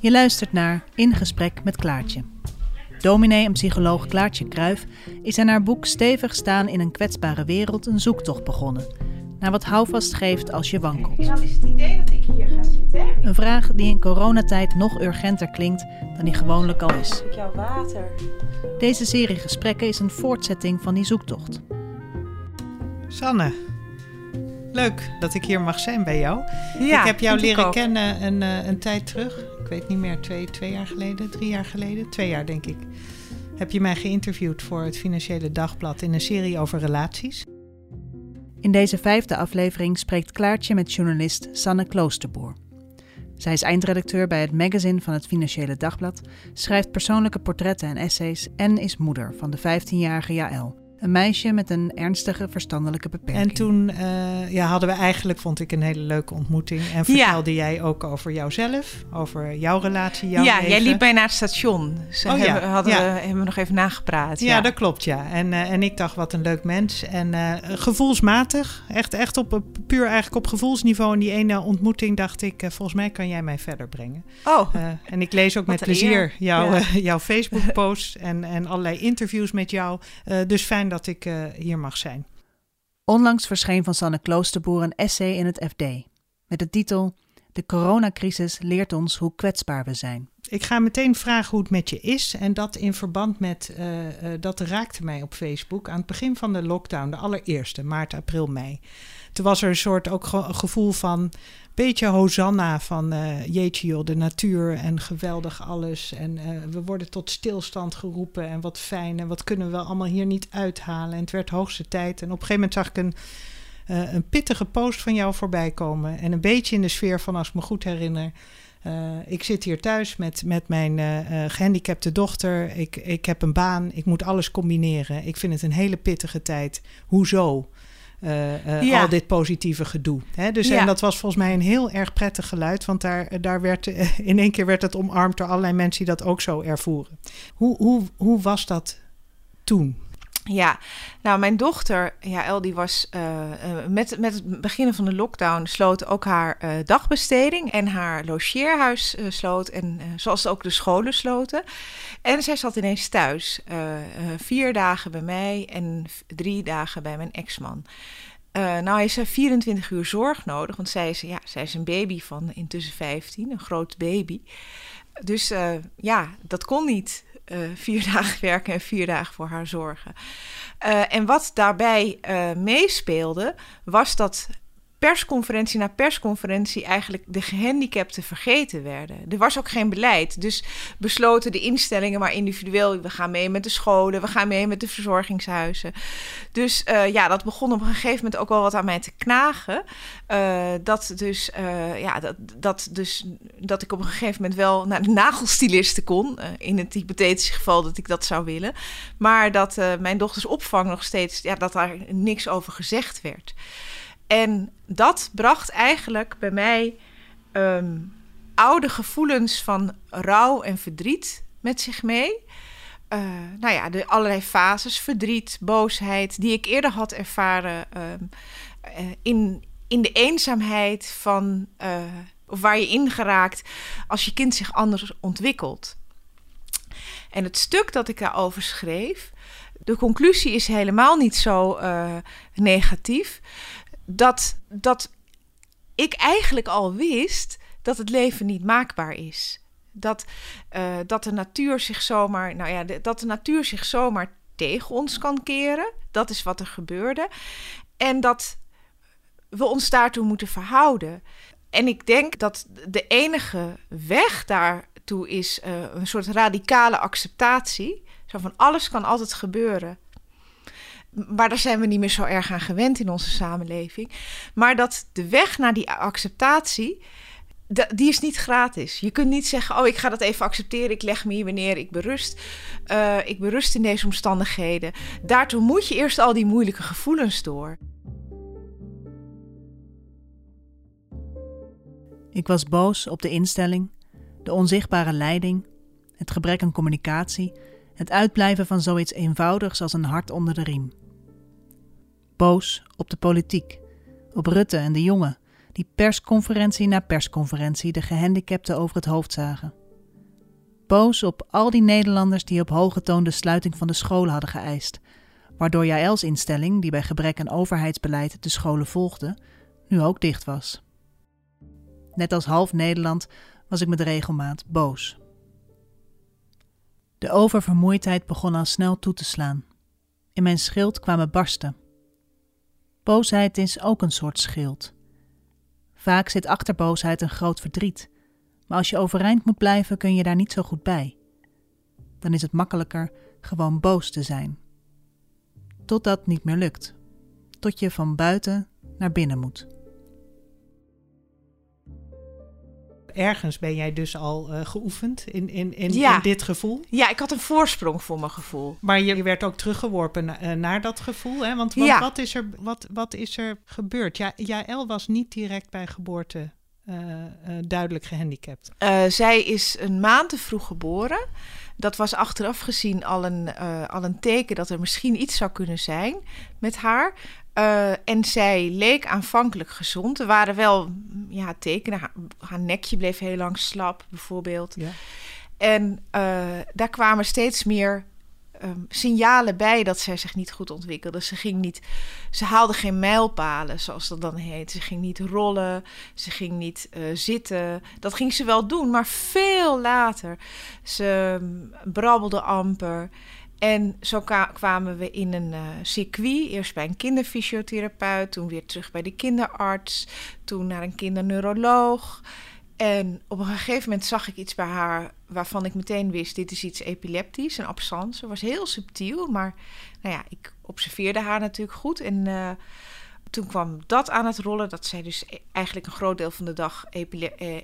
Je luistert naar In Gesprek met Klaartje. Dominee en psycholoog Klaartje Kruif is in haar boek Stevig staan in een kwetsbare wereld een zoektocht begonnen. Naar wat houvast geeft als je wankelt. Dan is het idee dat ik hier ga zitten. Een vraag die in coronatijd nog urgenter klinkt dan die gewoonlijk al is. Ik jouw water. Deze serie gesprekken is een voortzetting van die zoektocht. Sanne, leuk dat ik hier mag zijn bij jou. Ja, ik heb jou leren kennen een, eh, een tijd terug. Ik weet niet meer, twee, twee jaar geleden, drie jaar geleden, twee jaar denk ik. Heb je mij geïnterviewd voor het Financiële Dagblad in een serie over relaties? In deze vijfde aflevering spreekt Klaartje met journalist Sanne Kloosterboer. Zij is eindredacteur bij het magazine van het Financiële Dagblad, schrijft persoonlijke portretten en essays en is moeder van de 15-jarige Jaël. Een meisje met een ernstige verstandelijke beperking. En toen eh, ja, hadden we eigenlijk, vond ik, een hele leuke ontmoeting. En vertelde jij ook over jouzelf, over jouw relatie, jouw ja, leven. jij liep mij naar het station. Ze Oh ja, hadden ja. we, hebben we nog even nagepraat. Ja, dat klopt, ja. En, eh, en ik dacht, wat een leuk mens. En eh, gevoelsmatig, echt, echt op, puur eigenlijk op gevoelsniveau. In die ene ontmoeting dacht ik, volgens mij kan jij mij verder brengen. Oh, Eh, en ik lees ook Wat met plezier jouw, Ja. jouw Facebook-posts en, en allerlei interviews met jou. Eh, dus fijn dat ik eh, hier mag zijn. Onlangs verscheen van Sanne Kloosterboer een essay in het FD met de titel De coronacrisis leert ons hoe kwetsbaar we zijn. Ik ga meteen vragen hoe het met je is. En dat in verband met, eh, eh, dat raakte mij op Facebook aan het begin van de lockdown, de allereerste, maart, april, mei. Toen was er een soort ook gevoel van, beetje hosanna van eh, jeetje de natuur en geweldig alles. En eh, we worden tot stilstand geroepen en wat fijn en wat kunnen we allemaal hier niet uithalen. En het werd hoogste tijd. En op een gegeven moment zag ik een, eh, een pittige post van jou voorbij komen. En een beetje in de sfeer van, als ik me goed herinner... Ik zit hier thuis met, met mijn eh, eh, gehandicapte dochter. Ik, ik heb een baan. Ik moet alles combineren. Ik vind het een hele pittige tijd. Hoezo? Eh, eh, Ja. Al dit positieve gedoe. Hè? Dus Ja. en dat was volgens mij een heel erg prettig geluid. Want daar, daar werd eh, in één keer werd het omarmd door allerlei mensen die dat ook zo ervoeren. Hoe, hoe, hoe was dat toen? Ja. Nou, mijn dochter, ja, El, die was eh, eh, met, met het beginnen van de lockdown sloot ook haar eh, dagbesteding en haar logeerhuis sloot. En zoals ook de scholen sloten. En zij zat ineens thuis. vier dagen bij mij en drie dagen bij mijn ex-man. Nou is er 24 uur zorg nodig, want zij is, ja, zij is een baby van intussen 15, een groot baby. Dus ja, dat kon niet. Eh, vier dagen werken en vier dagen voor haar zorgen. Eh, en wat daarbij eh, meespeelde, was dat persconferentie na persconferentie eigenlijk de gehandicapten vergeten werden. Er was ook geen beleid. Dus besloten de instellingen maar individueel. We gaan mee met de scholen, we gaan mee met de verzorgingshuizen. Dus eh, ja, dat begon op een gegeven moment ook wel wat aan mij te knagen. Eh, dat, dus, eh, ja, dat, dat, dus, dat ik op een gegeven moment wel naar de nagelstilisten kon. in het hypothetische geval dat ik dat zou willen. Maar dat mijn dochters opvang nog steeds, ja, dat daar niks over gezegd werd. En dat bracht eigenlijk bij mij ehm, oude gevoelens van rouw en verdriet met zich mee. Eh, nou ja, de allerlei fases, verdriet, boosheid, die ik eerder had ervaren ehm, eh, in, in de eenzaamheid van, eh, of waar je in geraakt als je kind zich anders ontwikkelt. En het stuk dat ik daarover schreef, de conclusie is helemaal niet zo negatief. Dat, dat ik eigenlijk al wist dat het leven niet maakbaar is. Dat, eh, dat de natuur zich zomaar, nou ja, dat de natuur zich zomaar tegen ons kan keren. Dat is wat er gebeurde. En dat we ons daartoe moeten verhouden. En ik denk dat de enige weg daartoe is eh, een soort radicale acceptatie. Zo van alles kan altijd gebeuren. Maar daar zijn we niet meer zo erg aan gewend in onze samenleving. Maar dat de weg naar die acceptatie, die is niet gratis. Je kunt niet zeggen, oh ik ga dat even accepteren, ik leg me hier weer neer, ik berust. Eh, ik berust in deze omstandigheden. Daartoe moet je eerst al die moeilijke gevoelens door. Ik was boos op de instelling, de onzichtbare leiding, het gebrek aan communicatie, het uitblijven van zoiets eenvoudigs als een hart onder de riem. Boos op de politiek, op Rutte en de jongen, die persconferentie na persconferentie de gehandicapten over het hoofd zagen. Boos op al die Nederlanders die op hoge toon de sluiting van de scholen hadden geëist, waardoor Jaëls instelling, die bij gebrek aan overheidsbeleid de scholen volgde, nu ook dicht was. Net als half Nederland was ik met regelmaat boos. De oververmoeidheid begon al snel toe te slaan. In mijn schild kwamen barsten. Boosheid is ook een soort schild. Vaak zit achter boosheid een groot verdriet, maar als je overeind moet blijven kun je daar niet zo goed bij. Dan is het makkelijker gewoon boos te zijn. Tot dat niet meer lukt. Tot je van buiten naar binnen moet. Ergens ben jij dus al uh, geoefend in, in, in, in, dit gevoel. Ja, ik had een voorsprong voor mijn gevoel. Maar je werd ook teruggeworpen na, uh, naar dat gevoel. Hè? Want, want wat, is er, wat, wat is er gebeurd? Ja, Jaël was niet direct bij geboorte uh, duidelijk gehandicapt. zij is een maand te vroeg geboren. Dat was achteraf gezien al een, al een teken dat er misschien iets zou kunnen zijn met haar. Uh, en zij leek aanvankelijk gezond. Er waren wel ja, tekenen. Haar, haar nekje bleef heel lang slap, bijvoorbeeld. Ja. En uh, daar kwamen steeds meer um, signalen bij dat zij zich niet goed ontwikkelde. Ze ging niet, ze haalde geen mijlpalen, zoals dat dan heet. Ze ging niet rollen, ze ging niet uh, zitten. Dat ging ze wel doen, maar veel later. Ze um, brabbelde amper. En zo kwamen we in een uh, circuit. Eerst bij een kinderfysiotherapeut, toen weer terug bij de kinderarts, toen naar een kinderneuroloog. En op een gegeven moment zag ik iets bij haar waarvan ik meteen wist: dit is iets epileptisch, een absence. Het was heel subtiel, maar nou ja, ik observeerde haar natuurlijk goed. En uh, toen kwam dat aan het rollen, dat zij dus e-, eigenlijk een groot deel van de dag uh,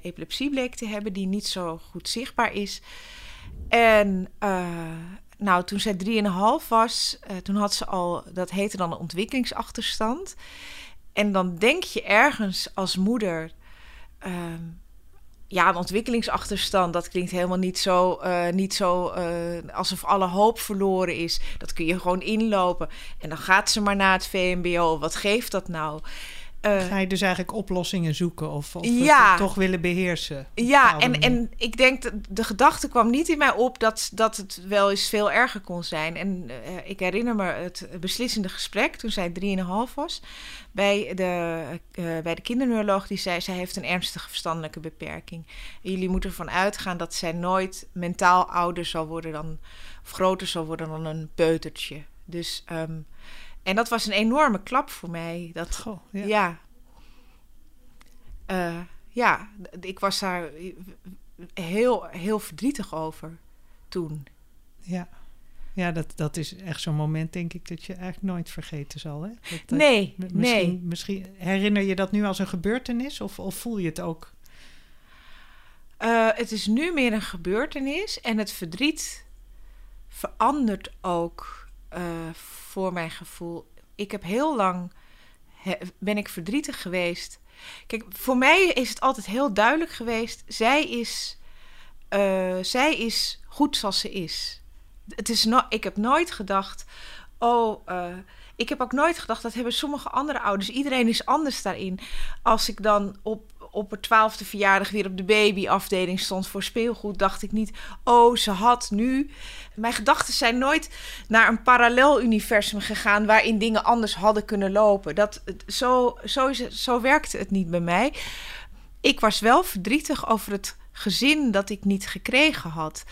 epilepsie bleek te hebben, die niet zo goed zichtbaar is. En uh, nou, toen zij 3,5 was, toen had ze al, dat heette dan een ontwikkelingsachterstand. En dan denk je ergens als moeder, uh, ja, een ontwikkelingsachterstand, dat klinkt helemaal niet zo, uh, niet zo uh, alsof alle hoop verloren is. Dat kun je gewoon inlopen. En dan gaat ze maar naar het VMBO. Wat geeft dat nou? Uh, Ga je dus eigenlijk oplossingen zoeken of, of ja, toch willen beheersen? Ja, en, en ik denk dat de gedachte kwam niet in mij op dat, dat het wel eens veel erger kon zijn. En uh, ik herinner me het beslissende gesprek toen zij 3,5 was bij de, uh, bij de kinderneuroloog. Die zei: zij heeft een ernstige verstandelijke beperking. En jullie moeten ervan uitgaan dat zij nooit mentaal ouder zal worden dan, of groter zal worden dan een peutertje. Dus. Um, en dat was een enorme klap voor mij. Dat, Goh, ja. Ja. Uh, ja, ik was daar heel, heel verdrietig over toen. Ja, ja dat, dat is echt zo'n moment, denk ik, dat je eigenlijk nooit vergeten zal. Hè? Dat, nee, misschien, nee. Misschien herinner je dat nu als een gebeurtenis of, of voel je het ook? Uh, het is nu meer een gebeurtenis en het verdriet verandert ook uh, voor mijn gevoel. Ik heb heel lang ben ik verdrietig geweest. Kijk, voor mij is het altijd heel duidelijk geweest. Zij is, uh, zij is goed zoals ze is. Het is no ik heb nooit gedacht. Oh, uh, ik heb ook nooit gedacht. Dat hebben sommige andere ouders. Iedereen is anders daarin. Als ik dan op op haar twaalfde verjaardag weer op de babyafdeling stond voor speelgoed, dacht ik niet, oh, ze had nu. Mijn gedachten zijn nooit naar een parallel universum gegaan waarin dingen anders hadden kunnen lopen. Dat, zo, zo, zo werkte het niet bij mij. Ik was wel verdrietig over het gezin dat ik niet gekregen had.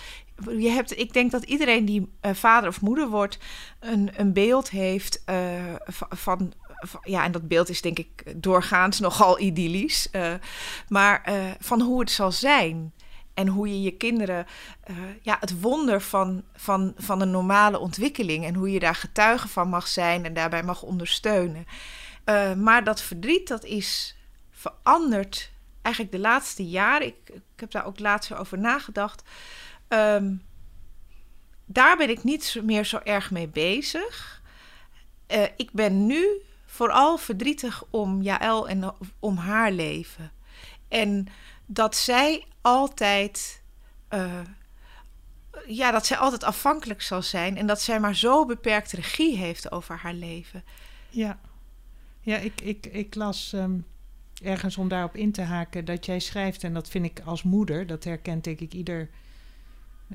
Je hebt, ik denk dat iedereen die uh, vader of moeder wordt, een, een beeld heeft uh, van, ja, en dat beeld is denk ik doorgaans nogal idyllisch. Uh, maar uh, van hoe het zal zijn. En hoe je je kinderen, uh, ja, het wonder van, van, van een normale ontwikkeling. En hoe je daar getuige van mag zijn en daarbij mag ondersteunen. maar dat verdriet, dat is veranderd eigenlijk de laatste jaren. Ik, ik heb daar ook laatst over nagedacht. Um, daar ben ik niet meer zo erg mee bezig. Ik ben nu vooral verdrietig om Jaël en om haar leven. En dat zij altijd. Uh, ja, dat zij altijd afhankelijk zal zijn en dat zij maar zo beperkt regie heeft over haar leven. Ja. Ja, ik, ik, ik las ehm, ergens om daarop in te haken dat jij schrijft, en dat vind ik als moeder, dat herkent denk ik ieder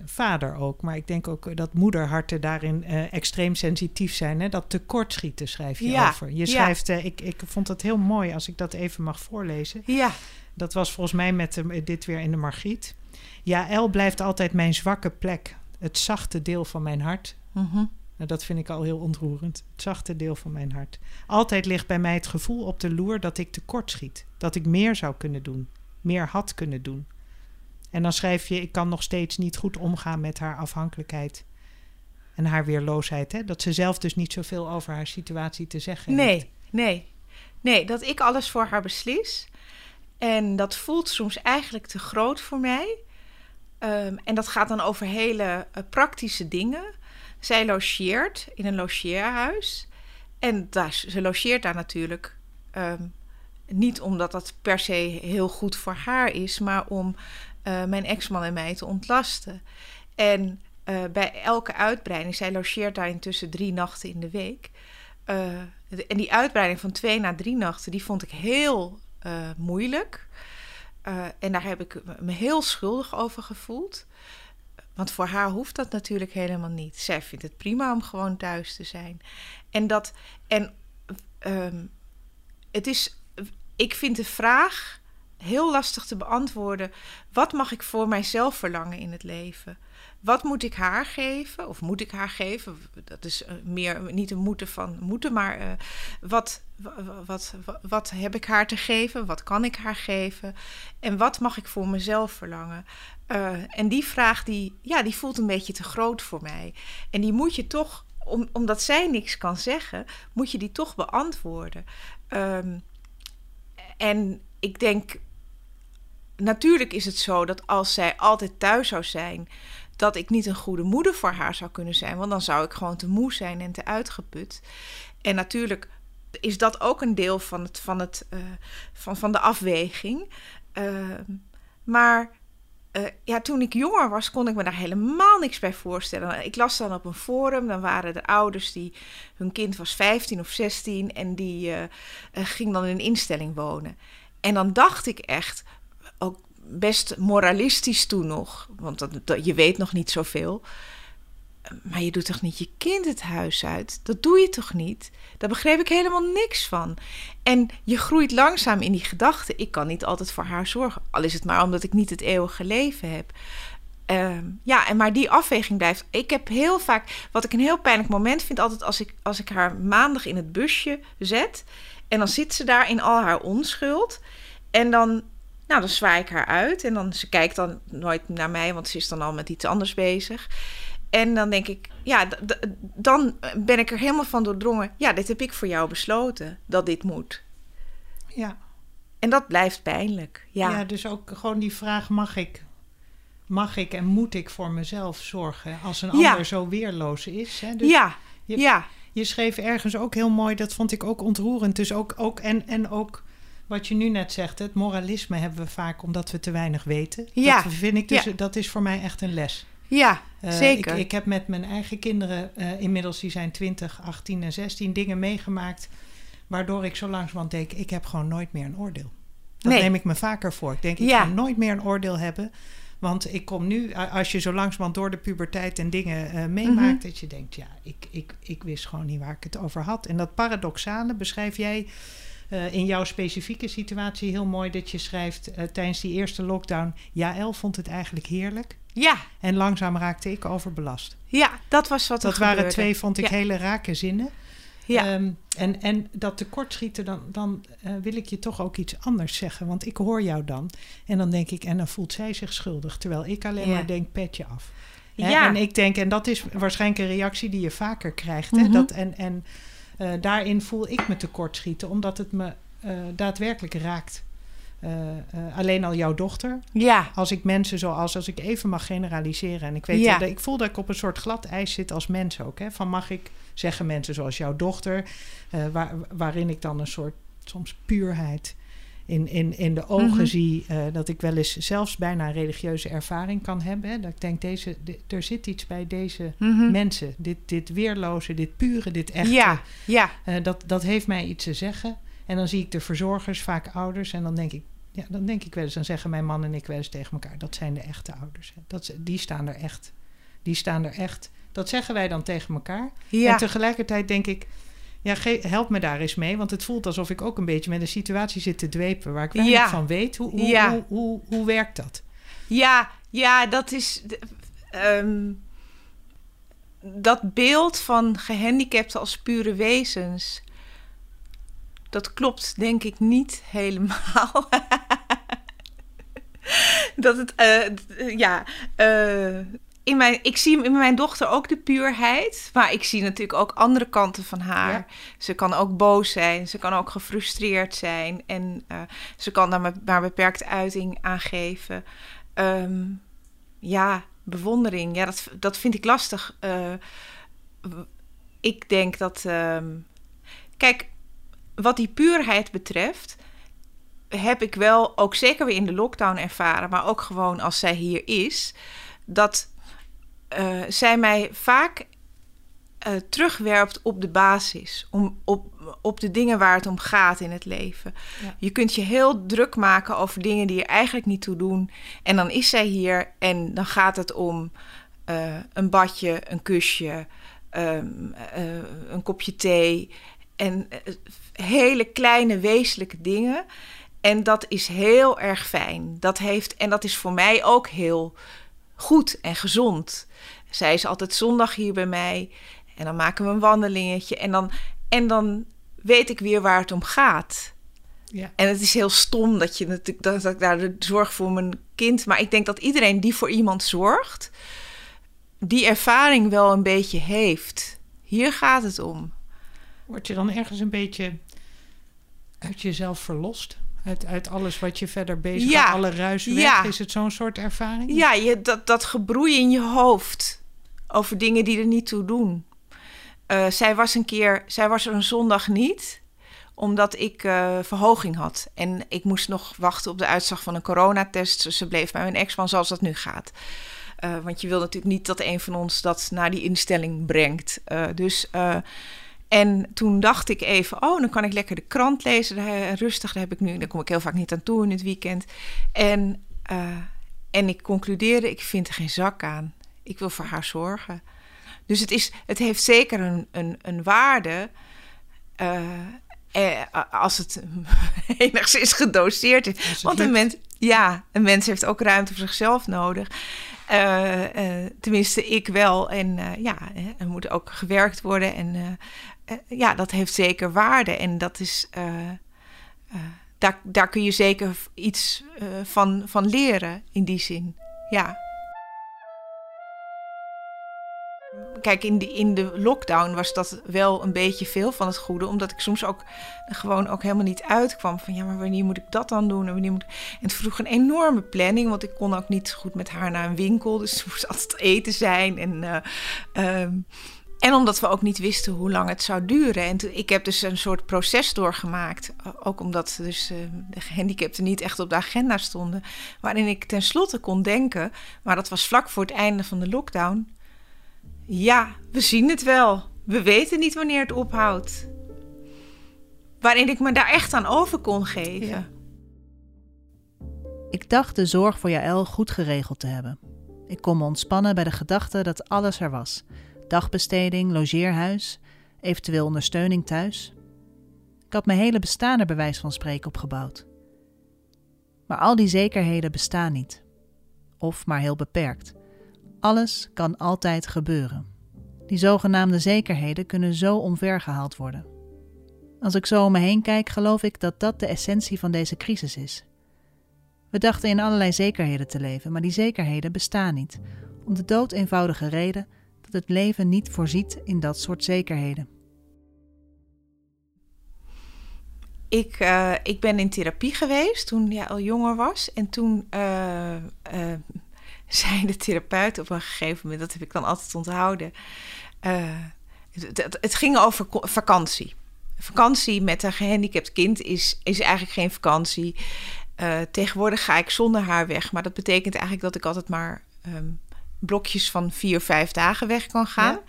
vader ook. Maar ik denk ook dat moederharten daarin eh, extreem sensitief zijn. Hè? Dat tekortschieten schrijf je Ja, over. Je ja. schrijft, eh, ik, ik vond het heel mooi als ik dat even mag voorlezen. Ja, Dat was volgens mij met dit weer in de Margriet. Ja, L blijft altijd mijn zwakke plek. Het zachte deel van mijn hart. Mhm. Nou, dat vind ik al heel ontroerend. Het zachte deel van mijn hart. Altijd ligt bij mij het gevoel op de loer dat ik tekortschiet. Dat ik meer zou kunnen doen. Meer had kunnen doen. En dan schrijf je: Ik kan nog steeds niet goed omgaan met haar afhankelijkheid. En haar weerloosheid. Hè? Dat ze zelf dus niet zoveel over haar situatie te zeggen heeft. Nee, nee. Nee, dat ik alles voor haar beslis. En dat voelt soms eigenlijk te groot voor mij. Ehm, en dat gaat dan over hele eh, praktische dingen. Zij logeert in een logeerhuis. En daar, ze logeert daar natuurlijk ehm, niet omdat dat per se heel goed voor haar is, maar om eh, mijn ex-man en mij te ontlasten. En eh, bij elke uitbreiding, zij logeert daar intussen drie nachten in de week. Eh, en die uitbreiding van twee naar drie nachten, die vond ik heel moeilijk. En daar heb ik me heel schuldig over gevoeld. Want voor haar hoeft dat natuurlijk helemaal niet. Zij vindt het prima om gewoon thuis te zijn. En dat. En ehm, het is. Ik vind de vraag heel lastig te beantwoorden. Wat mag ik voor mijzelf verlangen in het leven? Wat moet ik haar geven? Of moet ik haar geven? Dat is eh, meer niet een moeten van moeten, maar eh, wat, wa- wat, wat, wat heb ik haar te geven? Wat kan ik haar geven? En wat mag ik voor mezelf verlangen? Eh, en die vraag die, ja, die voelt een beetje te groot voor mij. En die moet je toch, om, omdat zij niks kan zeggen, moet je die toch beantwoorden. Ehm, en ik denk, natuurlijk is het zo dat als zij altijd thuis zou zijn, dat ik niet een goede moeder voor haar zou kunnen zijn. Want dan zou ik gewoon te moe zijn en te uitgeput. En natuurlijk is dat ook een deel van, het, van, het, eh, van, van de afweging. Ehm, maar eh, ja, toen ik jonger was, kon ik me daar helemaal niks bij voorstellen. Ik las dan op een forum, dan waren er ouders die... hun kind was 15 of 16 en die eh, ging dan in een instelling wonen. En dan dacht ik echt, best moralistisch toen nog... want dat, je weet nog niet zoveel... Maar je doet toch niet je kind het huis uit? Dat doe je toch niet? Daar begreep ik helemaal niks van. En je groeit langzaam in die gedachte. Ik kan niet altijd voor haar zorgen. Al is het maar omdat ik niet het eeuwige leven heb. Ehm, ja, en maar die afweging blijft. Ik heb heel vaak, wat ik een heel pijnlijk moment vind, altijd als ik, als ik haar maandag in het busje zet. En dan zit ze daar in al haar onschuld. En dan, nou, dan zwaai ik haar uit. En dan, ze kijkt dan nooit naar mij, want ze is dan al met iets anders bezig. En dan denk ik, ja, dan ben ik er helemaal van doordrongen. Ja, dit heb ik voor jou besloten, dat dit moet. Ja. En dat blijft pijnlijk. Ja, Ja. dus ook gewoon die vraag: mag ik, mag ik en moet ik voor mezelf zorgen als een Ja. ander zo weerloos is? Hè? Dus ja, je- ja, Je schreef ergens ook heel mooi, dat vond ik ook ontroerend. Dus ook, ook en, en ook wat je nu net zegt, het moralisme hebben we vaak omdat we te weinig weten. Ja. Dat vind ik dus, Ja. dat is voor mij echt een les. ja, Eh, zeker. Ik, ik heb met mijn eigen kinderen, eh, inmiddels die zijn 20, 18 en 16, dingen meegemaakt. Waardoor ik zo langzamerhand denk, ik heb gewoon nooit meer een oordeel. Dat Nee. neem ik me vaker voor. Ik denk, ik Ja. ga nooit meer een oordeel hebben. Want ik kom nu, als je zo langzamerhand door de puberteit en dingen eh, meemaakt, Mhm. dat je denkt, ja, ik, ik, ik wist gewoon niet waar ik het over had. En dat paradoxale beschrijf jij eh, in jouw specifieke situatie heel mooi. Dat je schrijft eh, tijdens die eerste lockdown, Jaël vond het eigenlijk heerlijk. ja, En langzaam raakte ik overbelast. ja, dat was wat er Dat waren gebeurde. twee, vond ik, Ja. hele rake zinnen. Ja, Ehm, en, en dat tekortschieten, dan, dan eh, wil ik je toch ook iets anders zeggen. Want ik hoor jou dan. En dan denk ik, en dan voelt zij zich schuldig. Terwijl ik alleen Ja. maar denk, petje af. Hè? ja. En ik denk, en dat is waarschijnlijk een reactie die je vaker krijgt. Hè? Mhm. Dat, en en eh, daarin voel ik me tekortschieten, omdat het me eh, daadwerkelijk raakt. Eh, alleen al jouw dochter, ja, als ik mensen zoals, als ik even mag generaliseren. En ik weet, Ja. dat ik voel dat ik op een soort glad ijs zit als mens ook. Hè? Van mag ik zeggen mensen zoals jouw dochter, waar, waarin ik dan een soort soms puurheid in, in, in de ogen Mhm. zie eh, dat ik wel eens zelfs bijna een religieuze ervaring kan hebben. Hè? Dat ik denk, deze, er zit iets bij deze Mhm. mensen. Dit, dit weerloze, dit pure, dit echte. Ja, ja, Eh, dat, dat heeft mij iets te zeggen. En dan zie ik de verzorgers, vaak ouders. En dan denk ik, ja, dan denk ik wel eens, dan zeggen mijn man en ik wel eens tegen elkaar, dat zijn de echte ouders. hè. Dat, die staan er echt. Die staan er echt. Dat zeggen wij dan tegen elkaar. ja. En tegelijkertijd denk ik, ja, help me daar eens mee. Want het voelt alsof ik ook een beetje met een situatie zit te dwepen waar ik weinig Ja. van weet. Hoe, hoe, Ja. hoe, hoe, hoe werkt dat? Ja, ja, dat is. ehm, dat beeld van gehandicapten als pure wezens. Dat klopt, denk ik, niet helemaal. dat het. d- ja. eh, in mijn, ik zie in mijn dochter ook de puurheid. Maar ik zie natuurlijk ook andere kanten van haar. Ja. Ze kan ook boos zijn. Ze kan ook gefrustreerd zijn. En eh, ze kan daar maar, beperkte uiting aan geven. Ehm, ja, bewondering. Ja, dat, dat vind ik lastig. Eh, ik denk dat. ehm, kijk, wat die puurheid betreft. Heb ik wel ook zeker weer in de lockdown ervaren, maar ook gewoon als zij hier is, dat eh, zij mij vaak eh, terugwerpt op de basis, om, op, op de dingen waar het om gaat in het leven. Ja. Je kunt je heel druk maken over dingen die er eigenlijk niet toe doen. En dan is zij hier en dan gaat het om eh, een badje, een kusje, ehm, eh, een kopje thee. En hele kleine wezenlijke dingen. En dat is heel erg fijn. Dat heeft, en dat is voor mij ook heel goed en gezond. Zij is altijd zondag hier bij mij. En dan maken we een wandelingetje. En dan, en dan weet ik weer waar het om gaat. Ja. En het is heel stom dat, je, natuurlijk- dat, dat ik daar de zorg voor mijn kind... Maar ik denk dat iedereen die voor iemand zorgt... die ervaring wel een beetje heeft. Hier gaat het om. Word je dan ergens een beetje uit jezelf verlost? Uit, uit alles wat je verder bezig Ja. alle ruis weg? Ja. Is het zo'n soort ervaring? Ja, je, dat, dat gebroei in je hoofd over dingen die er niet toe doen. Eh, zij was een keer, zij was er een zondag niet, omdat ik eh, verhoging had. En ik moest nog wachten op de uitslag van een coronatest. Dus ze bleef bij mijn ex-man zoals dat nu gaat. Eh, want je wil natuurlijk niet dat een van ons dat naar die instelling brengt. Dus, en toen dacht ik even, oh, dan kan ik lekker de krant lezen. Daar, rustig, daar heb ik nu, daar kom ik heel vaak niet aan toe in het weekend. En, eh, en ik concludeerde, ik vind er geen zak aan. Ik wil voor haar zorgen. Dus het, is, het heeft zeker een, een, een waarde. eh, eh, als het enigszins gedoseerd is. Want een mens, ja, een mens heeft ook ruimte voor zichzelf nodig. Eh, eh, tenminste, ik wel. En eh, ja, er moet ook gewerkt worden. En eh, eh, ja, dat heeft zeker waarde. En dat is. eh, eh, daar, daar kun je zeker iets eh, van, van leren in die zin. Ja. Kijk, in de, in de lockdown was dat wel een beetje veel van het goede. Omdat ik soms ook gewoon ook helemaal niet uitkwam. Van ja, maar wanneer moet ik dat dan doen? En, wanneer moet... en het vroeg een enorme planning. Want ik kon ook niet goed met haar naar een winkel. Dus er moest altijd eten zijn. En, eh, ehm, en omdat we ook niet wisten hoe lang het zou duren. En ik heb dus een soort proces doorgemaakt. Ook omdat dus, eh, de gehandicapten niet echt op de agenda stonden. Waarin ik tenslotte kon denken. Maar dat was vlak voor het einde van de lockdown. Ja, we zien het wel. We weten niet wanneer het ophoudt. Waarin ik me daar echt aan over kon geven. Ik dacht de zorg voor Jaël goed geregeld te hebben. Ik kon me ontspannen bij de gedachte dat alles er was: dagbesteding, logeerhuis, eventueel ondersteuning thuis. Ik had mijn hele bestaan er bij wijze van spreken op gebouwd. Maar al die zekerheden bestaan niet. Of maar heel beperkt. Alles kan altijd gebeuren. Die zogenaamde zekerheden kunnen zo omvergehaald worden. Als ik zo om me heen kijk, geloof ik dat dat de essentie van deze crisis is. We dachten in allerlei zekerheden te leven, maar die zekerheden bestaan niet, om de dood eenvoudige reden dat het leven niet voorziet in dat soort zekerheden. Ik, eh, ik ben in therapie geweest toen jij al jonger was. En toen eh, zei de therapeut op een gegeven moment, dat heb ik dan altijd onthouden. het, het- het ging over vakantie. vakantie met een gehandicapt kind is, is eigenlijk geen vakantie. Uh, tegenwoordig ga ik zonder haar weg. Maar dat betekent eigenlijk dat ik altijd maar um, blokjes van vier, vijf dagen weg kan gaan. Ja.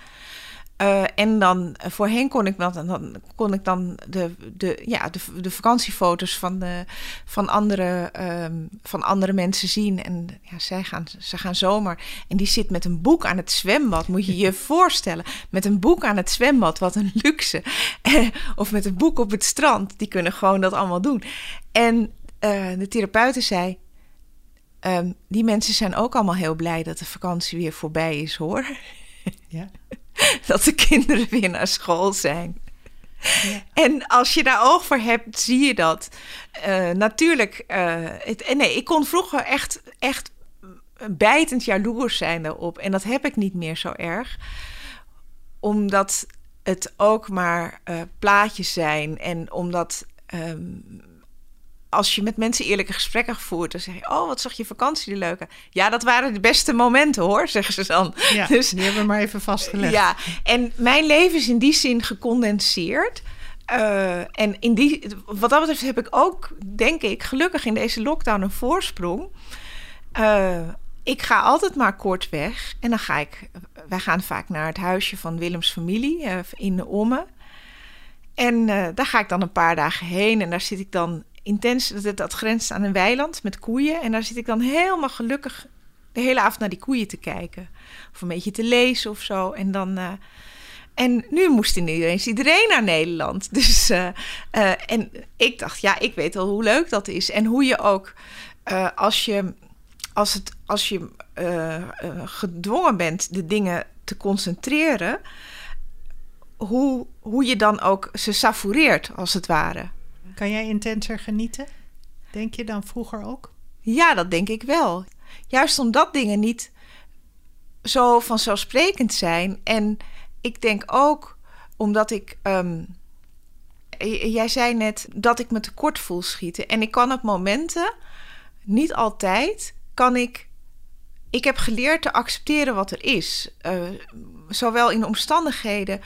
Uh, en dan uh, voorheen kon ik dan, dan kon ik dan de, de, ja, de, de vakantiefoto's van, de, van, andere, um, van andere mensen zien. En ja, zij gaan, ze gaan zomaar. En die zit met een boek aan het zwembad. Moet je je voorstellen. Met een boek aan het zwembad. Wat een luxe. of met een boek op het strand. Die kunnen gewoon dat allemaal doen. En uh, de therapeute zei. Um, die mensen zijn ook allemaal heel blij dat de vakantie weer voorbij is, hoor. Ja. dat de kinderen weer naar school zijn. Ja. En als je daar oog voor hebt, zie je dat. Uh, natuurlijk, uh, het, nee, ik kon vroeger echt, echt bijtend jaloers zijn daarop. En dat heb ik niet meer zo erg. Omdat het ook maar uh, plaatjes zijn. En omdat um, als je met mensen eerlijke gesprekken gevoerd, dan zeg je: Oh, wat zag je vakantie de leuke? Ja, dat waren de beste momenten hoor, zeggen ze dan. Ja, dus, die hebben we maar even vastgelegd. Ja, en mijn leven is in die zin gecondenseerd. Uh, en in die, wat dat betreft heb ik ook, denk ik, gelukkig in deze lockdown een voorsprong. Uh, ik ga altijd maar kort weg. En dan ga ik, wij gaan vaak naar het huisje van Willems familie uh, in de Omme. En daar ga ik dan een paar dagen heen. En daar zit ik dan intens, dat, dat grenst aan een weiland met koeien. En daar zit ik dan helemaal gelukkig de hele avond naar die koeien te kijken. Of een beetje te lezen of zo. En dan. Uh, en nu moest ineens iedereen naar Nederland. Dus, uh, uh, en ik dacht, ja, ik weet al hoe leuk dat is. En hoe je ook, als je, als het, als je gedwongen bent de dingen te concentreren, hoe, hoe je dan ook ze savoureert, als het ware. Kan jij intenser genieten? Denk je dan vroeger ook? Ja, dat denk ik wel. Juist omdat dingen niet zo vanzelfsprekend zijn. En ik denk ook omdat ik. Um, jij zei net dat ik me tekort voel schieten. En ik kan op momenten, niet altijd, kan ik. Ik heb geleerd te accepteren wat er is. Uh, zowel in omstandigheden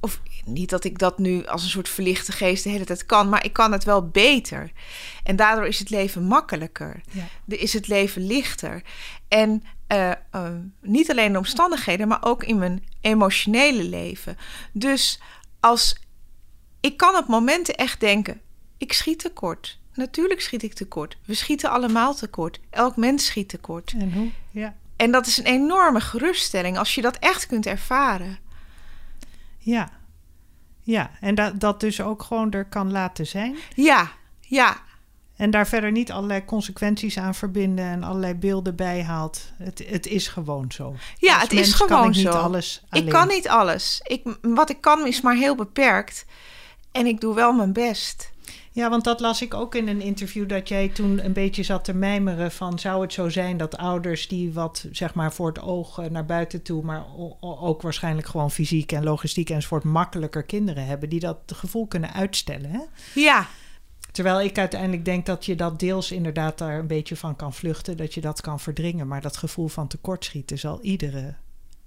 of niet dat ik dat nu als een soort verlichte geest de hele tijd kan, maar ik kan het wel beter. En daardoor is het leven makkelijker. Ja. Is het leven lichter. En uh, uh, niet alleen de omstandigheden, maar ook in mijn emotionele leven. Dus als ik kan op momenten echt denken: ik schiet tekort. Natuurlijk schiet ik tekort. We schieten allemaal tekort. Elk mens schiet tekort. En hoe? Ja. En dat is een enorme geruststelling als je dat echt kunt ervaren. Ja, ja, en dat, dat dus ook gewoon er kan laten zijn. Ja, ja. En daar verder niet allerlei consequenties aan verbinden en allerlei beelden bijhaalt. Het, het is gewoon zo. Ja, Als het is gewoon kan ik zo. Niet alles ik kan niet alles. Ik, wat ik kan is maar heel beperkt. En ik doe wel mijn best. Ja, want dat las ik ook in een interview dat jij toen een beetje zat te mijmeren van zou het zo zijn dat ouders die wat zeg maar voor het oog eh, naar buiten toe, maar ook waarschijnlijk gewoon fysiek en logistiek enzovoort makkelijker kinderen hebben die dat gevoel kunnen uitstellen. Hè? Ja. Terwijl ik uiteindelijk denk dat je dat deels inderdaad daar een beetje van kan vluchten, dat je dat kan verdringen, maar dat gevoel van tekortschieten zal iedere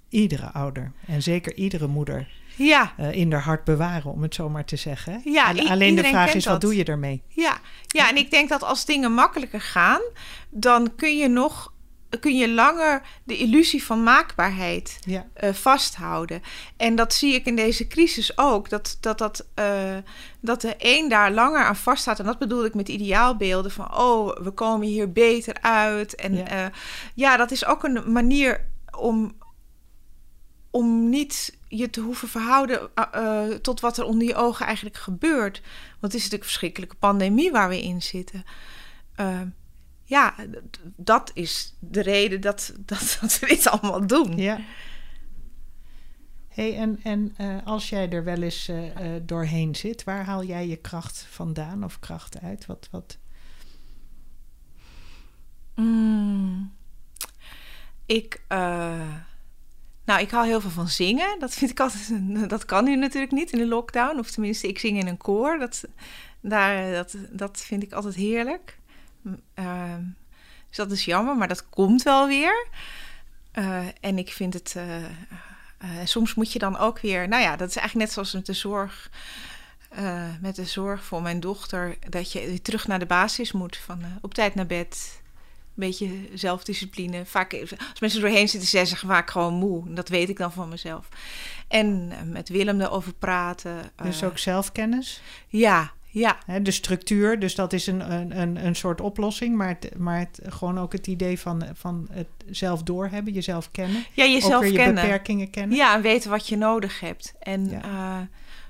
iedere ouder en zeker iedere moeder ja. Uh, in haar hart bewaren, om het zo maar te zeggen. Ja, Alleen de vraag is, dat. wat doe je ermee? Ja. ja, en ik denk dat als dingen makkelijker gaan, dan kun je nog kun je langer de illusie van maakbaarheid ja. uh, vasthouden. En dat zie ik in deze crisis ook. Dat, dat, dat, uh, dat de een daar langer aan vaststaat. En dat bedoel ik met ideaalbeelden van... oh, we komen hier beter uit. En ja, uh, ja dat is ook een manier om om niet je te hoeven verhouden uh, tot wat er onder je ogen eigenlijk gebeurt. Want het is natuurlijk een verschrikkelijke pandemie waar we in zitten. Uh, ja, dat is de reden dat, dat, dat, we dit allemaal doen. Ja. Hey, en en uh, als jij er wel eens doorheen zit, waar haal jij je kracht vandaan of kracht uit? Wat, wat? Mm. Ik nou, ik hou heel veel van zingen. Dat vind ik altijd. Dat kan nu natuurlijk niet in de lockdown. Of tenminste, ik zing in een koor. Dat, daar, dat, dat vind ik altijd heerlijk. Uh, dus dat is jammer, maar dat komt wel weer. Uh, en ik vind het. Uh, soms moet je dan ook weer. Nou ja, dat is eigenlijk net zoals met de zorg. eh, met de zorg voor mijn dochter dat je terug naar de basis moet. Van eh, op tijd naar bed, beetje zelfdiscipline. Vaak, als mensen doorheen zitten, zeggen ze vaak gewoon moe. Dat weet ik dan van mezelf. En eh, met Willem erover praten. Dus eh, ook zelfkennis? Ja, ja. De structuur, dus dat is een, een, een, een soort oplossing. Maar, het, maar het, gewoon ook het idee van, van het zelf doorhebben, jezelf kennen. Ja, ook jezelf weer je kennen. beperkingen kennen. Ja, en weten wat je nodig hebt. En Ja. eh,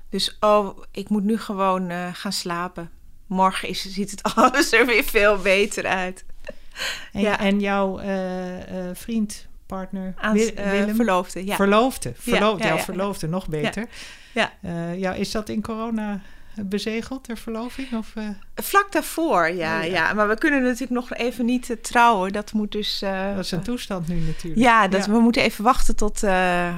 dus, oh, ik moet nu gewoon eh, gaan slapen. Morgen is, ziet het alles er weer veel beter uit. En, Ja. en jouw eh, eh, vriend, partner, eh, Willem? verloofde, ja. Verloofde. Verlo ja, jouw verloofde, nog beter. Ja. Ja, is dat in corona bezegeld, ter verloving? Of, Vlak daarvoor, ja, Oh, ja. ja. Maar we kunnen natuurlijk nog even niet trouwen. Dat moet dus... dat is een toestand nu natuurlijk. Ja, dat, Ja. we moeten even wachten tot... we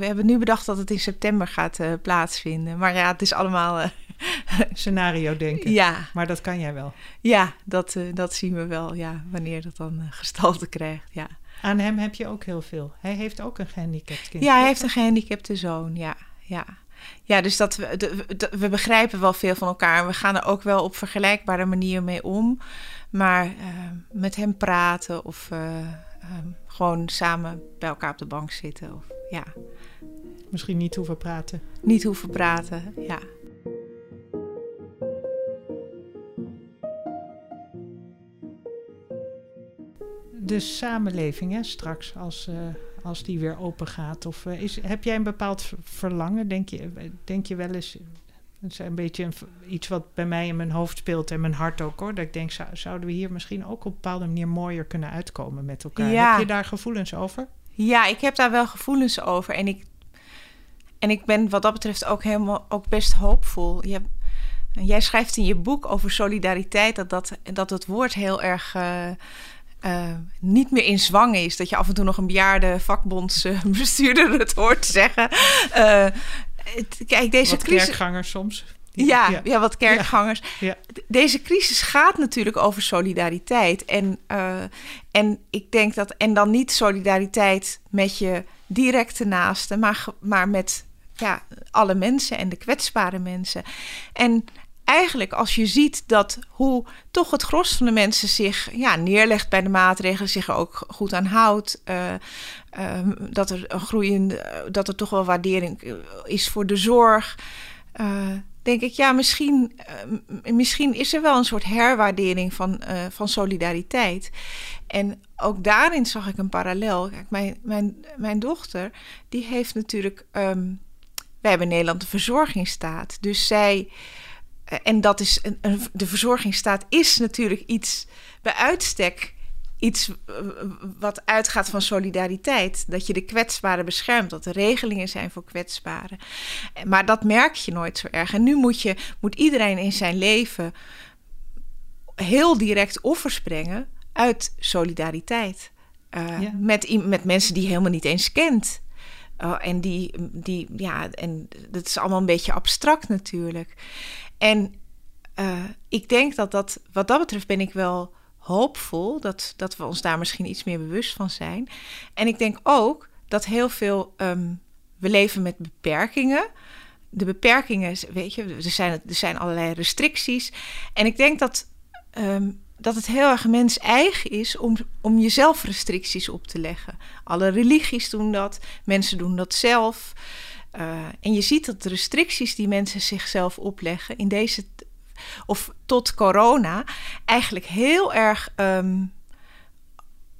hebben nu bedacht dat het in september gaat plaatsvinden. Maar ja, het is allemaal... Scenario denken. ja, Maar dat kan jij wel. ja dat, eh, dat zien we wel, ja, wanneer dat dan eh, gestalte krijgt, ja. Aan hem heb je ook heel veel. Hij heeft ook een gehandicapt kind. Ja, hij heeft een gehandicapte zoon, ja, ja. Ja, dus dat we, de- we begrijpen wel veel van elkaar. En we gaan er ook wel op vergelijkbare manier mee om. Maar eh, met hem praten of eh, eh, gewoon samen bij elkaar op de bank zitten. Of, ja, Misschien niet hoeven praten. niet hoeven praten, ja. De samenleving, hè, straks, als, eh, als die weer open gaat. Of, eh, is, heb jij een bepaald verlangen? Denk je, denk je wel eens... Het is een beetje een iets wat bij mij in mijn hoofd speelt en mijn hart ook hoor. Dat ik denk, zou, zouden we hier misschien ook op een bepaalde manier mooier kunnen uitkomen met elkaar? Ja. Heb je daar gevoelens over? Ja, ik heb daar wel gevoelens over. En ik, en ik ben wat dat betreft ook helemaal ook best hoopvol. Je, hebt- jij schrijft in je boek over solidariteit dat, dat, dat het woord heel erg eh, eh, niet meer in zwang is. Dat je af en toe nog een bejaarde vakbondsbestuurder het hoort zeggen. Eh, het- kijk, deze Wat crisis. kerkgangers soms. Ja, ja. wat kerkgangers. Ja. Deze crisis gaat natuurlijk over solidariteit. En, eh, en ik denk dat. En dan niet solidariteit met je directe naasten, maar, maar met ja, alle mensen en de kwetsbare mensen. En eigenlijk als je ziet dat hoe toch het gros van de mensen zich ja, neerlegt bij de maatregelen, zich er ook goed aan houdt. eh, ehm, dat er een groeiende, dat er toch wel waardering eh, is voor de zorg. eh, denk ik, ja, misschien, eh, misschien is er wel een soort herwaardering van, eh, van solidariteit. En ook daarin zag ik een parallel. Kijk, mijn, mijn, mijn dochter, die heeft natuurlijk. ehm, wij hebben in Nederland de verzorgingsstaat. Dus zij. En dat is. Een, een- de verzorgingsstaat is natuurlijk iets bij uitstek. Iets eh, wat uitgaat van solidariteit. Dat je de kwetsbaren beschermt. Dat er regelingen zijn voor kwetsbaren. Maar dat merk je nooit zo erg. En nu moet, je, moet iedereen in zijn leven heel direct offers brengen uit solidariteit. Eh, Ja. met, met mensen die je helemaal niet eens kent. Eh, en die, die, ja, en dat is allemaal een beetje abstract natuurlijk. En eh, ik denk dat dat, wat dat betreft ben ik wel hoopvol dat, dat we ons daar misschien iets meer bewust van zijn. En ik denk ook dat heel veel, ehm, we leven met beperkingen. De beperkingen, weet je, er zijn, er zijn allerlei restricties. En ik denk dat, ehm, dat het heel erg mens eigen is om, om jezelf restricties op te leggen. Alle religies doen dat, mensen doen dat zelf. Eh, en je ziet dat de restricties die mensen zichzelf opleggen in deze, of tot corona, eigenlijk heel erg ehm,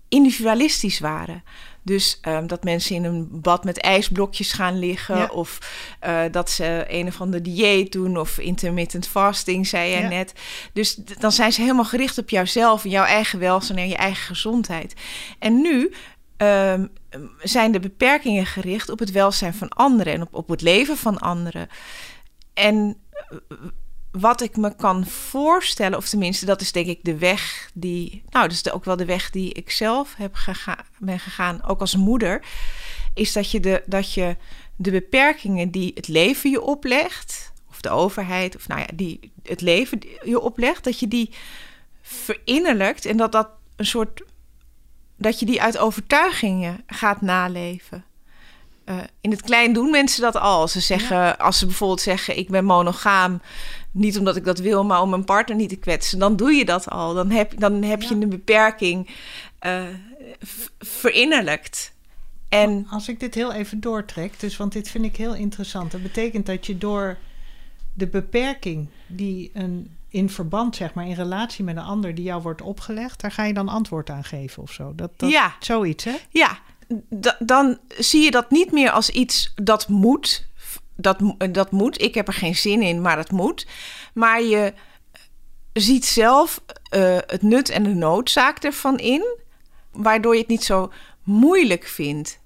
individualistisch waren. Dus ehm, dat mensen in een bad met ijsblokjes gaan liggen. Ja. Of eh, dat ze een of ander dieet doen. Of intermittent fasting, zei jij Ja. net. Dus dan zijn ze helemaal gericht op jouzelf. En jouw eigen welzijn en je eigen gezondheid. En nu ehm, zijn de beperkingen gericht op het welzijn van anderen. En op, op het leven van anderen. En eh, wat ik me kan voorstellen, of tenminste, dat is denk ik de weg die. Nou, de- ook wel de weg die ik zelf heb gega- ben gegaan, ook als moeder. Is dat je, de, dat je de beperkingen die het leven je oplegt, of de overheid, of nou ja, die het leven je oplegt, dat je die verinnerlijkt en dat dat een soort. Dat je die uit overtuigingen gaat naleven. eh, in het klein doen mensen dat al. Ze zeggen, als ze bijvoorbeeld zeggen: Ik ben monogaam. Niet omdat ik dat wil, maar om mijn partner niet te kwetsen. Dan doe je dat al. Dan heb, dan heb je een beperking uh, verinnerlijkt. En als ik dit heel even doortrek, dus want dit vind ik heel interessant. Dat betekent dat je door de beperking die een in verband, zeg maar, in relatie met een ander die jou wordt opgelegd, daar ga je dan antwoord aan geven of zo. Dat, dat ja. Zoiets, hè? Ja, dan zie je dat niet meer als iets dat moet. Dat, dat moet. Ik heb er geen zin in, maar het moet. Maar je ziet zelf uh, het nut en de noodzaak ervan in, waardoor je het niet zo moeilijk vindt.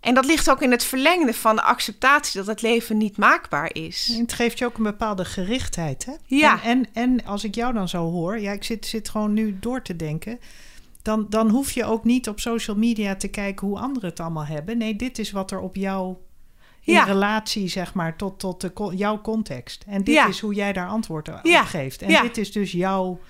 En dat ligt ook in het verlengde van de acceptatie dat het leven niet maakbaar is. En het geeft je ook een bepaalde gerichtheid, hè? Ja. En, en, en als ik jou dan zo hoor, ja, ik zit, zit gewoon nu door te denken. Dan, dan hoef je ook niet op social media te kijken hoe anderen het allemaal hebben. Nee, dit is wat er op jou in ja. relatie, zeg maar, tot, tot de, jouw context. En dit is hoe jij daar antwoord op geeft. En dit is dus jouw,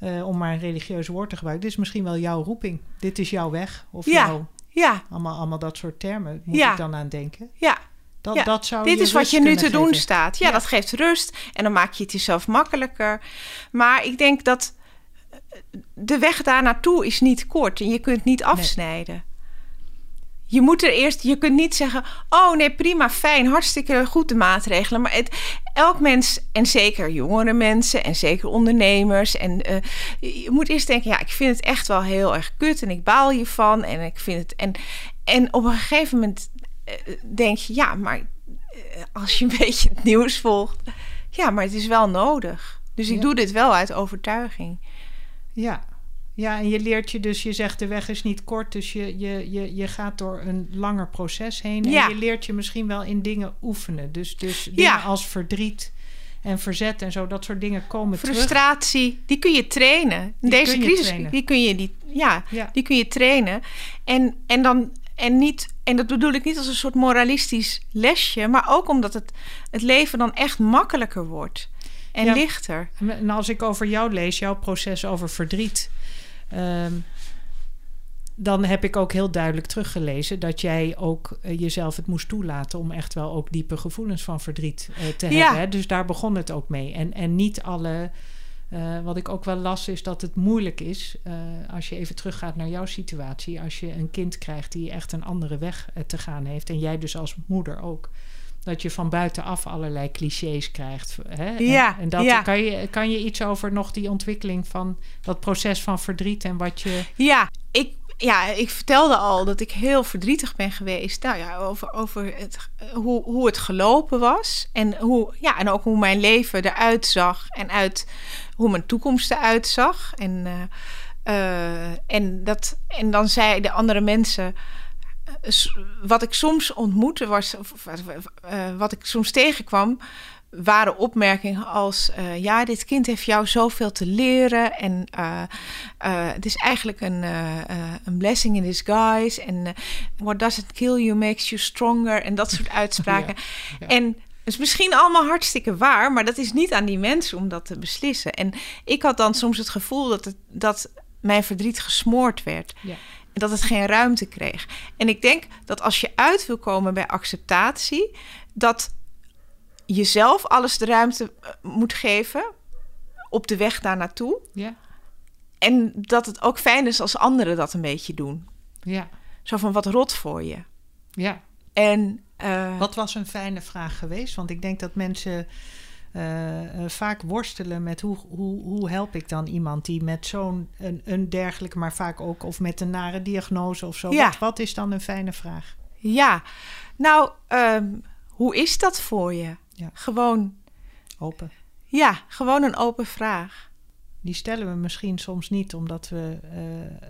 uh, om maar een religieus woord te gebruiken, dit is misschien wel jouw roeping. Dit is jouw weg. Of jouw ja. Allemaal, allemaal dat soort termen moet ik dan aan denken. Ja. Dat, dat zou Dit is wat je nu te doen staat. Ja, ja, dat geeft rust en dan maak je het jezelf makkelijker. Maar ik denk dat de weg daar naartoe is niet kort en je kunt niet afsnijden. Je moet er eerst, je kunt niet zeggen: Oh nee, prima, fijn, hartstikke goed de maatregelen. Maar het, elk mens, en zeker jongere mensen en zeker ondernemers, en uh, je moet eerst denken: Ja, ik vind het echt wel heel erg kut en ik baal hiervan. En ik vind het. En, en op een gegeven moment uh, denk je: Ja, maar uh, als je een beetje het nieuws volgt, ja, maar het is wel nodig. Dus ik ja. doe dit wel uit overtuiging. Ja, ja, en je leert je dus, je zegt de weg is niet kort, dus je, je, je, je gaat door een langer proces heen. En ja. je leert je misschien wel in dingen oefenen. Dus, dus dingen Ja. als verdriet en verzet en zo, dat soort dingen komen terug. Frustratie, die kun je trainen. Die Deze kun je crisis, trainen. die kun je die, ja, Ja. die kun je trainen. En, en dan en niet, en dat bedoel ik niet als een soort moralistisch lesje, maar ook omdat het, het leven dan echt makkelijker wordt en Ja. lichter. En als ik over jou lees, jouw proces over verdriet, ehm, dan heb ik ook heel duidelijk teruggelezen dat jij ook eh, jezelf het moest toelaten om echt wel ook diepe gevoelens van verdriet eh, te Ja. hebben. Hè? Dus daar begon het ook mee. En, en niet alle. eh, wat ik ook wel las is dat het moeilijk is als je even teruggaat naar jouw situatie. Als je een kind krijgt die echt een andere weg te gaan heeft. En jij dus als moeder ook. Dat je van buitenaf allerlei clichés krijgt. Hè? En- Ja, en, dat, ja. kan, je, kan je iets over nog die ontwikkeling van dat proces van verdriet en wat je. Ja, ik, ja, ik vertelde al dat ik heel verdrietig ben geweest. Nou ja, over, over het, hoe, hoe het gelopen was. En, hoe, ja, en ook hoe mijn leven eruit zag. En uit hoe mijn toekomst eruit zag. En, eh, eh, en, dat, en dan zeiden andere mensen. Wat ik soms ontmoette was, of, eh, wat ik soms tegenkwam, waren opmerkingen als: eh, Ja, dit kind heeft jou zoveel te leren. En eh, het is eigenlijk een, een blessing in disguise. En what doesn't kill you makes you stronger. En dat soort uitspraken. ja. En het is misschien allemaal hartstikke waar, maar dat is niet aan die mensen om dat te beslissen. En ik had dan soms het gevoel dat, het, dat mijn verdriet gesmoord werd. Ja. Dat het geen ruimte kreeg. En ik denk dat als je uit wil komen bij acceptatie, dat jezelf alles de ruimte eh, moet geven op de weg daar naartoe. Ja, En dat het ook fijn is als anderen dat een beetje doen. ja, Zo van wat rot voor je. ja. En eh, Wat was een fijne vraag geweest? Want ik denk dat mensen vaak worstelen met hoe, hoe, hoe help ik dan iemand die met zo'n een, een dergelijke, maar vaak ook of met een nare diagnose of zo. Ja. Wat, wat is dan een fijne vraag? ja, nou, ehm, hoe is dat voor je? Ja. Gewoon, Open. ja, gewoon een open vraag. Die stellen we misschien soms niet omdat we eh,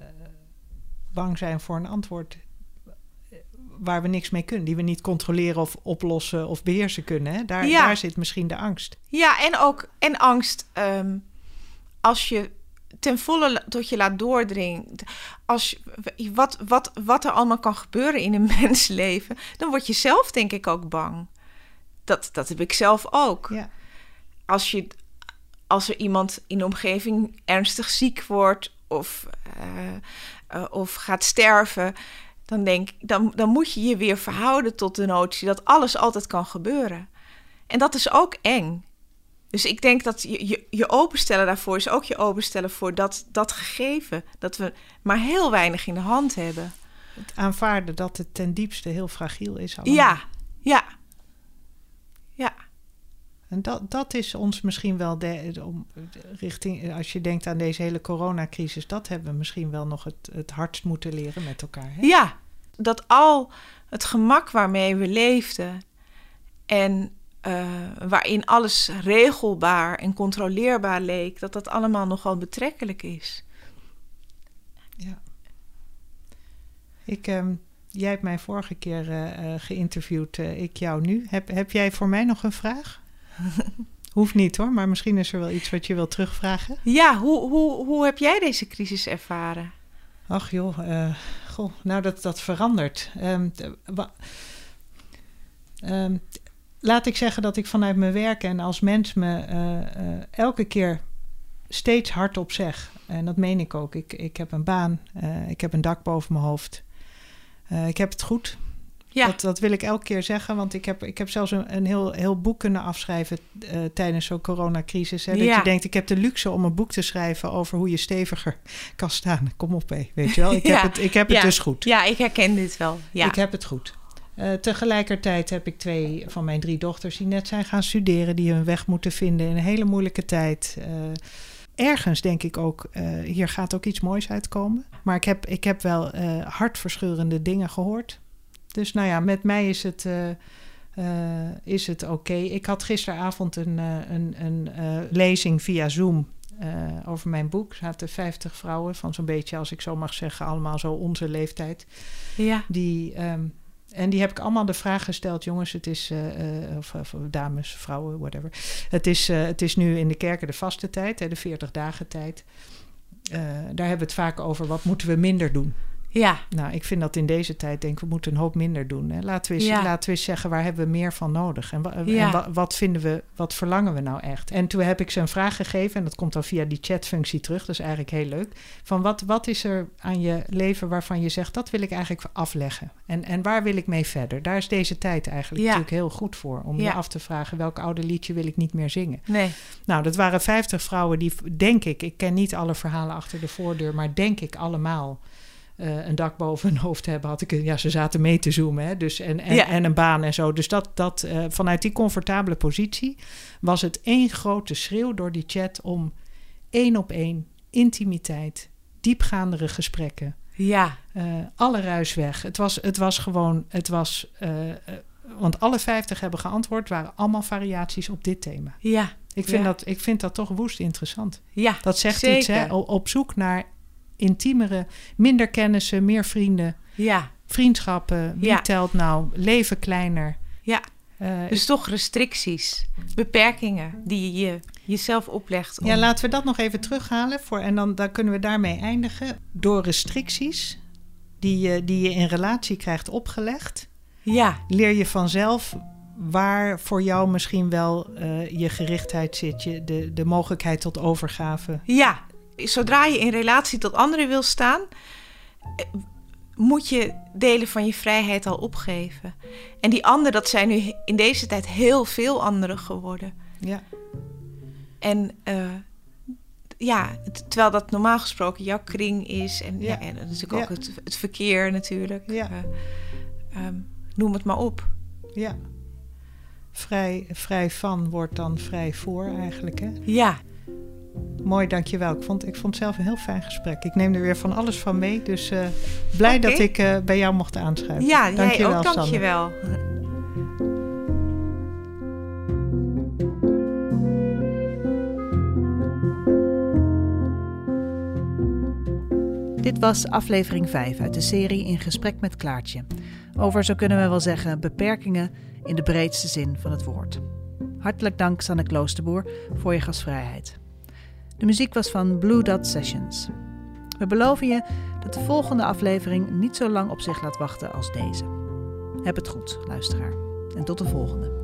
bang zijn voor een antwoord eh, waar we niks mee kunnen, die we niet controleren of oplossen of beheersen kunnen. Hè? Daar, Ja. daar zit misschien de angst. Ja, en ook en angst ehm, als je ten volle tot je laat doordringen. Als je, wat, wat, wat er allemaal kan gebeuren in een mensleven, dan word je zelf denk ik ook bang. Dat, dat heb ik zelf ook. Ja, Als, je, als er iemand in de omgeving ernstig ziek wordt of, eh, eh, of gaat sterven, dan denk ik, dan, dan moet je je weer verhouden tot de notie dat alles altijd kan gebeuren. En dat is ook eng. Dus ik denk dat je, je, je openstellen daarvoor is ook je openstellen voor dat, dat gegeven. Dat we maar heel weinig in de hand hebben. Het aanvaarden dat het ten diepste heel fragiel is. Allemaal. Ja. Ja. En dat, dat is ons misschien wel de, om, richting, als je denkt aan deze hele coronacrisis, dat hebben we misschien wel nog het, het hardst moeten leren met elkaar. Hè? Ja, dat al het gemak waarmee we leefden en uh, waarin alles regelbaar en controleerbaar leek, dat dat allemaal nogal betrekkelijk is. Ja. Ik, um, jij hebt mij vorige keer uh, geïnterviewd, uh, ik jou nu. Heb, heb jij voor mij nog een vraag? Hoeft niet hoor, maar misschien is er wel iets wat je wilt terugvragen. Ja, hoe, hoe, hoe heb jij deze crisis ervaren? Ach joh, uh, goh, nou dat, dat verandert. Um, um, laat ik zeggen dat ik vanuit mijn werk en als mens me uh, uh, elke keer steeds hardop zeg. En dat meen ik ook. Ik, ik heb een baan, ik heb een dak boven mijn hoofd. ik heb het goed. Ja. Dat, dat wil ik elke keer zeggen, want ik heb, ik heb zelfs een, een heel, heel boek kunnen afschrijven uh, tijdens zo'n coronacrisis. Hè, dat ja. je denkt, ik heb de luxe om een boek te schrijven over hoe je steviger kan staan. Kom op, hé, weet je wel. Ik heb het, ik heb het dus goed. Ja, ik herken dit wel. Ja. Ik heb het goed. Uh, tegelijkertijd heb ik twee van mijn drie dochters die net zijn gaan studeren, die hun weg moeten vinden in een hele moeilijke tijd. Uh, ergens denk ik ook, hier gaat ook iets moois uitkomen. Maar ik heb, ik heb wel hartverscheurende dingen gehoord. Dus nou ja, met mij is het, uh, uh, is het oké. Okay. Ik had gisteravond een, uh, een, een lezing via Zoom over mijn boek. Er zaten 50 vrouwen van zo'n beetje, als ik zo mag zeggen, allemaal zo onze leeftijd. Ja. Die, um, en die heb ik allemaal de vraag gesteld, jongens, het is, of, of, dames, vrouwen, whatever. Het is, het is nu in de kerken de vaste tijd, hè, de 40 dagen tijd. daar hebben we het vaak over, wat moeten we minder doen? Ja. Nou, ik vind dat in deze tijd, denk ik, we moeten een hoop minder doen. Hè? Laten, we eens, ja. laten we eens zeggen, waar hebben we meer van nodig? En, ja. en wat, wat vinden we, wat verlangen we nou echt? En toen heb ik ze een vraag gegeven, en dat komt dan via die chatfunctie terug, dat is eigenlijk heel leuk. Van wat, wat is er aan je leven waarvan je zegt, dat wil ik eigenlijk afleggen? En, en waar wil ik mee verder? Daar is deze tijd eigenlijk ja. natuurlijk heel goed voor, om je af te vragen, welk oude liedje wil ik niet meer zingen? Nee. Nou, dat waren 50 vrouwen die, denk ik, ik ken niet alle verhalen achter de voordeur, maar denk ik allemaal uh, een dak boven hun hoofd hebben, had ik... Ja, ze zaten mee te zoomen, hè, dus, en, en, ja. en een baan en zo. Dus dat, dat uh, vanuit die comfortabele positie was het één grote schreeuw door die chat om één op één intimiteit, diepgaandere gesprekken. Ja. Uh, alle ruis weg. Het was, het was gewoon, het was... want alle vijftig hebben geantwoord, waren allemaal variaties op dit thema. Ja. Ik vind, ja. dat, ik vind dat toch woest interessant. Ja, Dat zegt zeker. iets, hè? Op zoek naar intiemere, minder kennissen, meer vrienden. Ja. Vriendschappen, wie ja. telt nou? Leven kleiner. Ja. Uh, dus toch restricties, beperkingen die je jezelf oplegt. Om... Ja, laten we dat nog even terughalen. Voor, en dan, dan kunnen we daarmee eindigen. Door restricties die je, die je in relatie krijgt opgelegd, ja. leer je vanzelf waar voor jou misschien wel uh, je gerichtheid zit, je, de, de mogelijkheid tot overgave. Ja, zodra je in relatie tot anderen wil staan, moet je delen van je vrijheid al opgeven. En die anderen, dat zijn nu in deze tijd heel veel anderen geworden. Ja. En uh, ja, terwijl dat normaal gesproken jouw kring is. En, ja. ja en natuurlijk ook ja. het, het, verkeer natuurlijk. Ja. Uh, um, noem het maar op. Ja. Vrij, vrij van wordt dan vrij voor eigenlijk, hè? Ja. Mooi, dankjewel. Ik vond, ik vond het zelf een heel fijn gesprek. Ik neem er weer van alles van mee. Dus uh, blij okay. dat ik uh, bij jou mocht aanschuiven. Ja, dankjewel, jij ook, dankjewel. Dit was aflevering 5 uit de serie In Gesprek met Klaartje. Over, zo kunnen we wel zeggen, beperkingen in de breedste zin van het woord. Hartelijk dank, Sanne Kloosterboer, voor je gastvrijheid. De muziek was van Blue Dot Sessions. We beloven je dat de volgende aflevering niet zo lang op zich laat wachten als deze. Heb het goed, luisteraar. En tot de volgende.